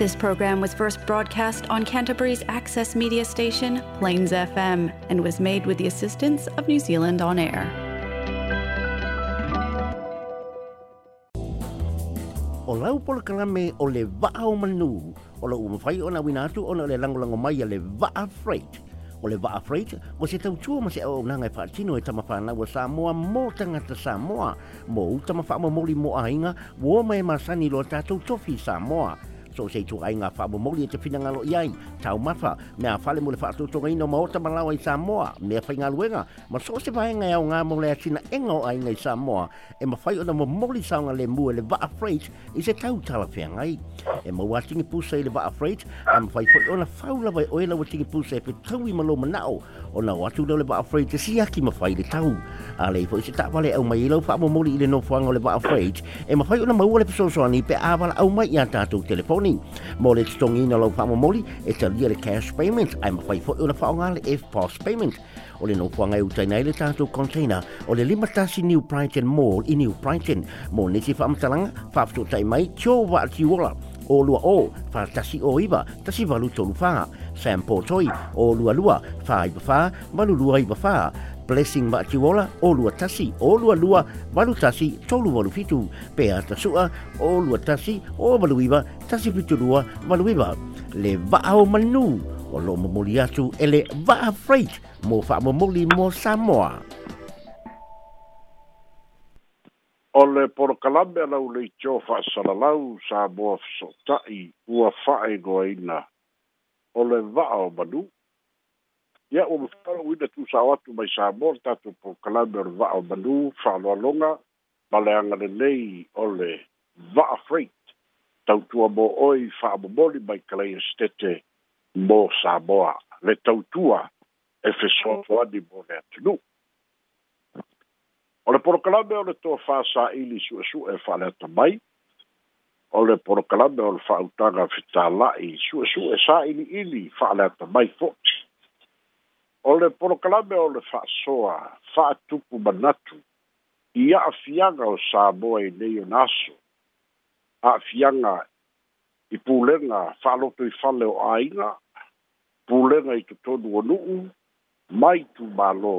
This program was first broadcast on Canterbury's access media station, Plains FM, and was made with the assistance of New Zealand On Air. O lau pola kalame o le vaa o manu, o la umawhai ona winatu ona le langolango mai a le vaa freight. o le vaa freight o se tautua ma se auaunaga e faatino e tamafānaua samoa mo tangata samoa mo ou tamafaamoamoli mo aiga ua ma mai masani iloa tatou tofi samoa so sei tu ai nga fa mo mo e te fina ngalo i ai tau mafa me a fale mo le fa tu tu ngai no mo ta malau i Samoa me fa nga luenga ma so se fa nga o nga mo le sina engo ai nga i Samoa e ma fa o na mo mo li sa nga le mu le va afraid i se tau tala fe nga i e mo wasi ni pusa i le va afraid am fa fo o na fa o e la vai o ela wati ni pusa e pe tau i malo mana o o na watu le va afraid te si aki ma fa i le tau a le fo se ta vale au mai lo fa mo mo li le no fa nga le va afraid e ma fa o na mo le pe so so ni pe a vala o mai ya ta tu telefono Tony. Mo le tongi na lau whaamu moli e te lia le cash payment. Ai ma whaifo e ona whaonga le F-Pass payment. O le nopua ngai utai nei le tātou container o le limatasi New Brighton Mall i New Brighton. Mo ne te whaamatalanga, whaafto tai mai, tio wa ati wola. O lua o, whaatasi o iwa, tasi walu tolu whaa. Sam Portoi, o lua lua, whaa iwa whaa, walu lua iwa whaa. blessing ma tiwola o lua tasi o lua lua malu tasi tolu malu fitu pe ata sua o lua tasi o malu iwa tasi fitu lua malu iwa le va'ao manu o lo mamuli atu e le va'a freight mo mamuli mo Samoa. o le porokalame alau le itio fa'asalalau sa moa feso'ota'i ua fa'aigoaina e o le va'a o manu ia ya, o mafara uina tu'usao atu mai sa mo le tatou prokalame o le va'a o manū fa'aloaloga ma le aga o le va'a freight tautua mo oi fa'amomoli mai kalaia setete mo samoa le tautua e fesoaso mm. ani mo le atunuu o le porokalame o le toafā sa'ili su'esu'e fa'aleata mai o le porokalame o le fa'autaga fetāla'i su'esu'e sa'ili'ili fa'aleata mai fo'i o le porokalame o le fa'asoa fa'atupu manatu i a'afiaga o saboa i nei o naso a'afiaga i pulega fa'aloto i fale o āiga pulega i totonu o nu'u mai tu mālō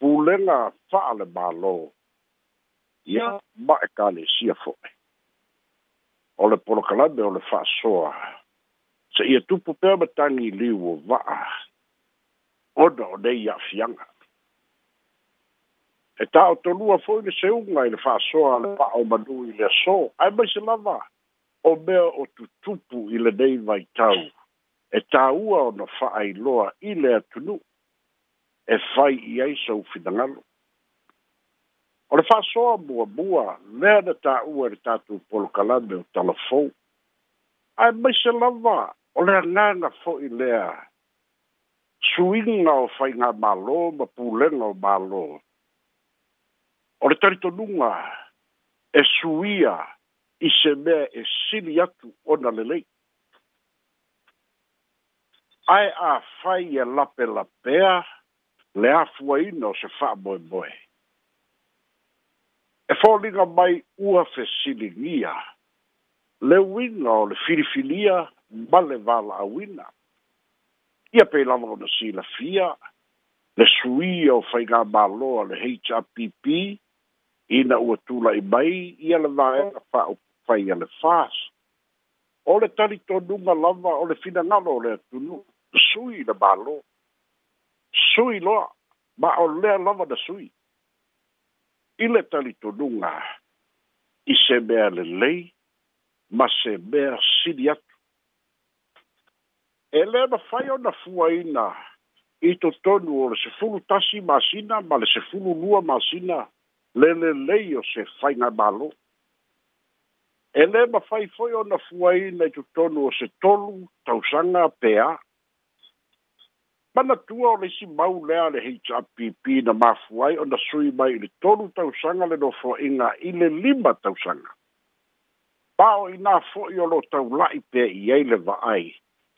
pulega fa'a le mālō ia ma ekalesia fo'i o le porokalame o le fa'asoa se'ia tupu pea matagi liu o va'a ona o nei a'afiaga e ta'otolua fo'i le seuga i le fa'asoa le pa'o manui i le aso ae mai se lava o mea o tutupu i lenei vaitau e tāua ona fa'ailoa i le atunu'u e fai i ai soufinagalo o le fa'asoa muamua lea na tā'ua i le tatou polokalame o talafou ae mai se lava o le agaga fo'i lea suiga o faiga mālō ma pulega o mālō o le talitonuga e suia i se mea e sili atu ona lelei ae āfai e lapelapea le afuaina o se fa'amoemoe e foliga mai ua fesiligia le uiga o le filifilia ma le valaauina ia pei lava ona silafia le suia o faiga maloa le hpp ina ua tula'i mai ia le vaega faaupufai a le fas o le talitonuga lava o le finagalo o le atunuu sui le malo sui loa ma o lea lava na sui i le talitonuga i se mea lelei ma se mea sili atu e le ma fai ona fuaina i totonu o le sefulu tasi masina ma le sefulu lua masina lelelei o se faiga malo e lē mafai foi ona fuaina i totonu o se tolu tausaga pea manatua o le isi mau lea le hpp na mafuai ona sui mai i le tolu tausaga le nofoaʻiga i le lima tausaga pa o inā foʻi o lo taulaʻi pea i ai le vaai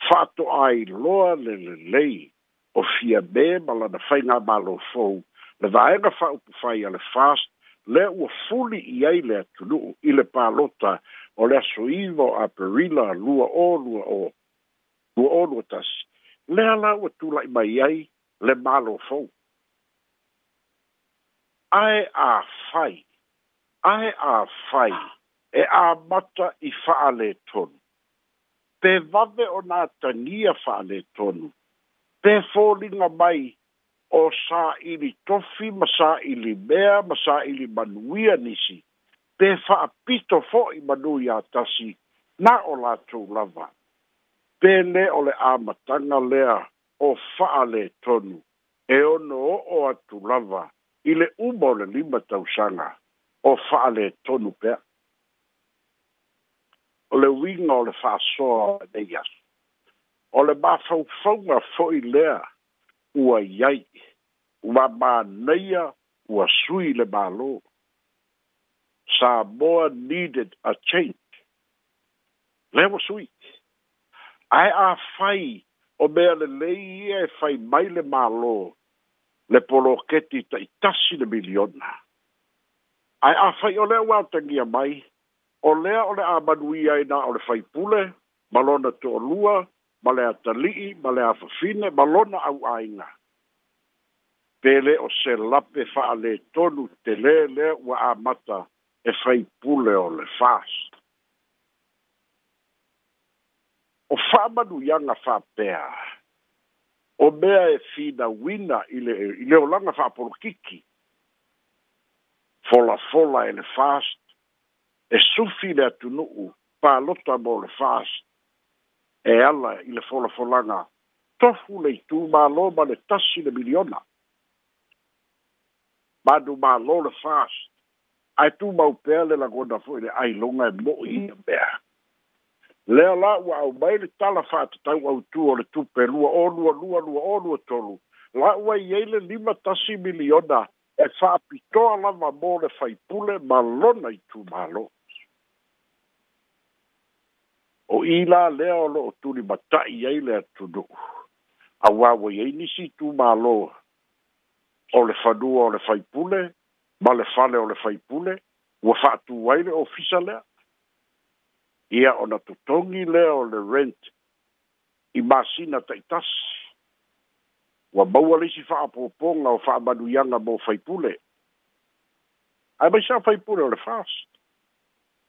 fato ai loa le le lei o fia be mala na fai ngā malo fau le vae ngā fai upu fai ale fast le ua fuli i ai le atunu i le pālota o le aso a perila lua o lua o lua o lua tas le ala ua tula i mai ai le malo fau ae a fai ae a fai e a mata i faale tonu pe vave o nā tangia whāne tonu, pe fōringa mai o sā ili tofi, ma sā ili mea, ma sā ili manuia nisi, pe whaapito fō i manuia tasi, nā o lātou lava. Pe le o le āmatanga lea o whaale tonu, e ono o o atu lava, i le umo le lima tausanga, o whaale tonu pea. o le uiga o le fa'asoa nei aso o le mafaufauga fo'i lea ua iai ua manaia ua sui le mālō samoa needed a change le ua sui ae afai o mea lelei ia e fai mai le mālō le poloketi taʻitasi le miliona ae afai o lea ua autagia mai o lea o le a manuia ai na o le faipule ma lona toʻalua ma le atalii ma le afafine ma lona auaiga pele o se lape fa'alē tonu telē lea ua amata e faipule o le fas. o fa'amanuiaga fa'apea o mea e finauina i le i le olaga fa'apolokiki folafola e le fast e sufi e le atunu'u palota mo le fas e ala i le folafolaga tofu le itu mālō ma le tasi le miliona manu mālō le fas ae tumau pea le lagona fo'i le ailoga e mo'i ia mm. e mea lea la ua au mai le tala fa'atatau autū o le tupe lua o lualua lua o lua tolu la ua i ai le lima tasi miliona e fa'apitoa lava mo le faipule ma lona i tumālō o ila le o lo tu ni bata i ai le tu do a wa wa ye ni si tu ma lo o le fa du o le fa ipule ma le fa le o le fa ipule wa fa tu wa ile o fisa le ia ona tu tongi le o le rent i ma si na ta itas wa ba wa le si fa po po nga o fa ba du yanga bo fa ipule ai ba sha fa ipule o le fast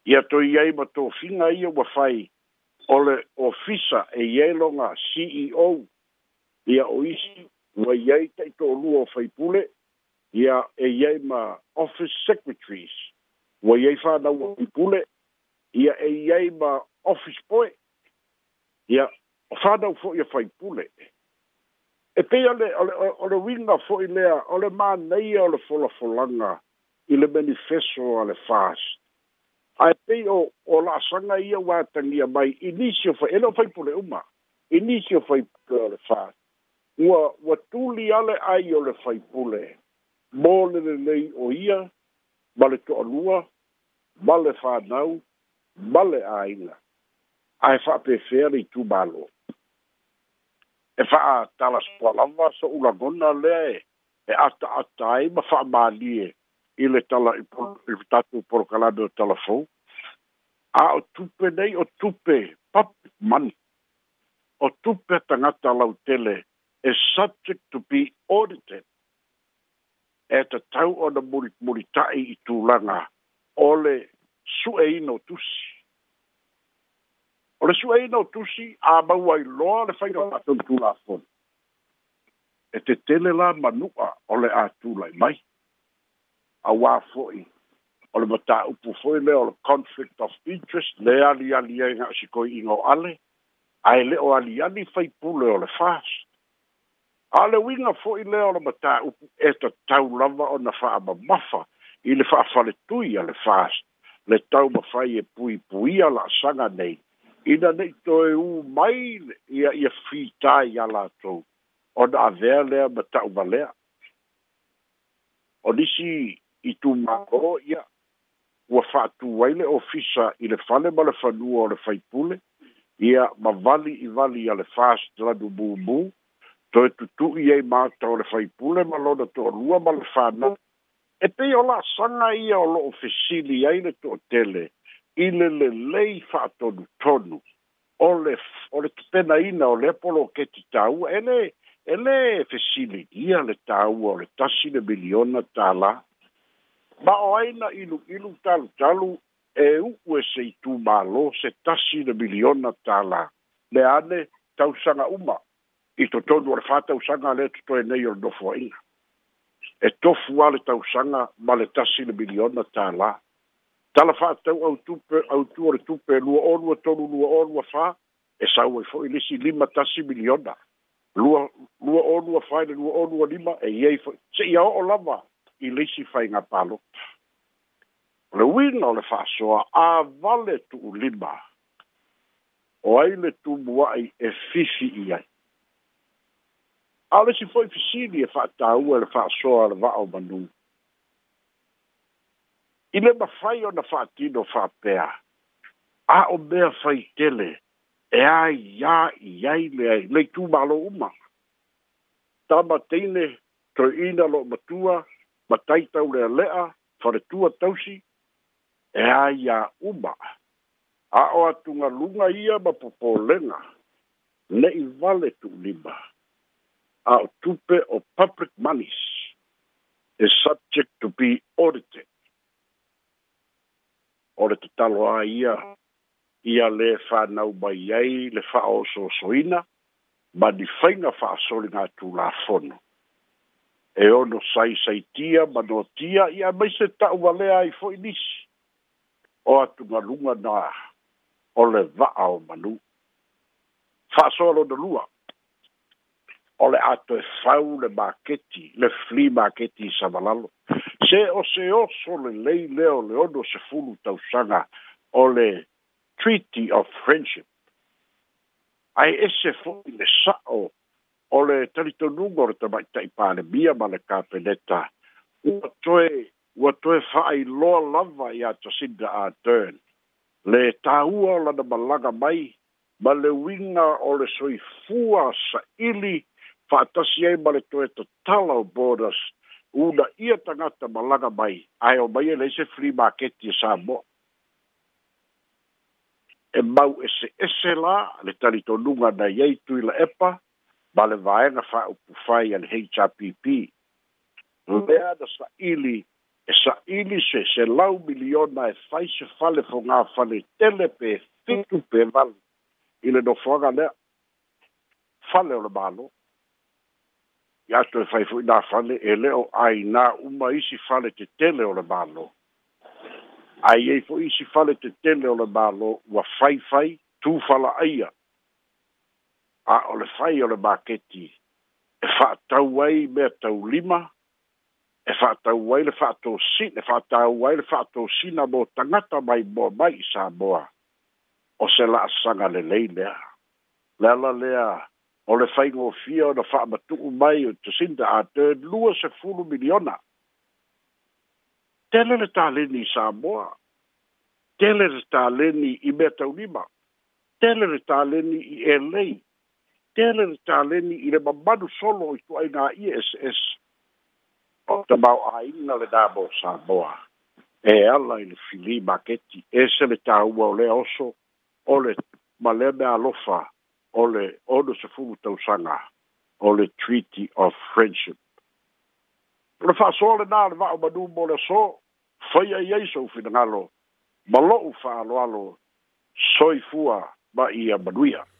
ia to ia i ma to finga ia wa fa ipule o le ofisa e iai ceo ia o isi ua iai o faipule ia e iai ma office secretaries ua iai fānau faipule ia e iai ma office poe ia o fānau foʻi e faipule e pei ole ole ole winga foʻi lea ole manaia o le folafolaga i le a le fast ae pei o o la'asaga ia ua tagia mai inisio fai ele o fai pule uma inisio fai pule o le fa ua ua tuli ale ai o le fai pule mo le lelei o ia ma le to'alua ma le fānau ma le āiga ae fa'apefea le itumālo e fa'atalasoa lava so'ulagona lea e, e ata ata ai ma fa'amālie i le tala i tatu por kalabe o tala fou. A o tupe nei o tupe papi man O tupe tangata lau tele is e subject to be audited. E te tau o na muri, i tūlanga o le su e ino tusi. O le su e ino tusi a maua i loa le whaino patun tūlafon. E te tele la manua o le a tūlai mai auā fo'i o le matāupu fo'i lea o le conflict of interest le aliali ai ga osikoi'iga o ale ae le o aliali faipule o le fast a le uiga fo'i lea o le matāupu e tatau lava ona fa'amamafa i le fa'afaletui a le fast le taumafai e puipuia la'asaga nei ina ne'i toe ū mai ia ia fitā ia latou ona avea lea ma ta'umalea o nisi i tu ia ua fa'atū ai le ofisa i le fale ma le fanua le faipule ia ma vali i vali a le fast ladu būbū toe tutu'i ai le faipule ma lona to'alua ma le fānau e pei o la'asaga ia o lo'o fesili ai le to'atele i le lelei fa'atonutonu o le o le tupenaina o le apoloketi tāua ele ele ia le tāua o le tasi le miliona tālā ma o aina ilu ilu talu talu e uku e se itu malo se tasi na miliona tala le ane tausanga uma i to tonu ar fata usanga le tuto e neyo dofo aina e tofu ale tausanga ma le tasi na miliona tala tala fa tau au tupe au tuor tupe lua onua tonu lua onua fa e sau e foi lisi lima tasi miliona lua lua onua fa e lua onua lima e iei foi se iao o lama i leisi faiga palo o le uiga o le fa'asoa avale tu'ulima o ai le tumua'i e fifi i ai a o lesi fo'i fesili e fa'atāua e le fa'asoa le va'o manū i le mafai ona fa'atino fa'apea a o mea tele. e a iā i ai leai lei tumālo uma tama teine toeina lo'o matua mataitau lea lea faretua tausi e a ia uma a o atugaluga ia ma ne i vale tu tu'uliba a o tupe o public monies e subject to be audited o le tatalo a ia ia lē fanau mai ai le fa'aosoosoina ma ni faiga fa'asoligatulafono e ono sai sai tia mano tia ia mai se ta wale ai foi nis o atu na lunga na o le va al manu fa solo de lua o le ato e fau le maketi le fli maketi sa malalo se o se o so le lei leo le ono se fulu tau sanga o le treaty of friendship ai ese foi le sa o o le talitonunga o le tamaita i palemia ma le kapeneta ua toe ua toe lo lava iā a turn le tāua o lana malaga mai ma le uiga o le soifua sa'ili fa'atasi ai ma le toe tatala o bodas una ia tagata malaga mai ai o mai le se free market sa mo e mau ese ese la le talitonuga nai ai tuila epa ba le vae fa'aupufai a le hpp mm. lea na sa'ili e sa'ili se selau miliona e fai se fale fogā faletele pe fitu mm. pe vale i le nofoaga lea fale o le mālo ia toe fai fo'inā fale e lē o ainā uma isi fale tetele o le mālo aiai fo'i isi fale tetele o le mālo ua faifai tufala aia a o le fai o le maketi e whaatau ai mea tau lima, e whaatau ai le whaatau sin, e whaatau ai le whaatau sina mō tangata mai mō mai i sā mōa, o se la asanga le lei lea. Lela lea, o le fai ngō fia o le whaamatuku mai o te sinta a te lua se fulu miliona. Tele le tā leni i sā mōa, tele le tā leni i mea tau lima, tele le tā leni i e lei, tele le taleni i le mamanu solo i tuaina ia ss o tamau'āina le dabo boa e ala i le fili maketi e se le tāua o le oso o le alofa o le ono sefulu tausaga o le treaty of friendship o le ba lenā le va'u manū mo le so faia i ai sou finagalo ma lo'u fa'aaloalo soifua ma manuia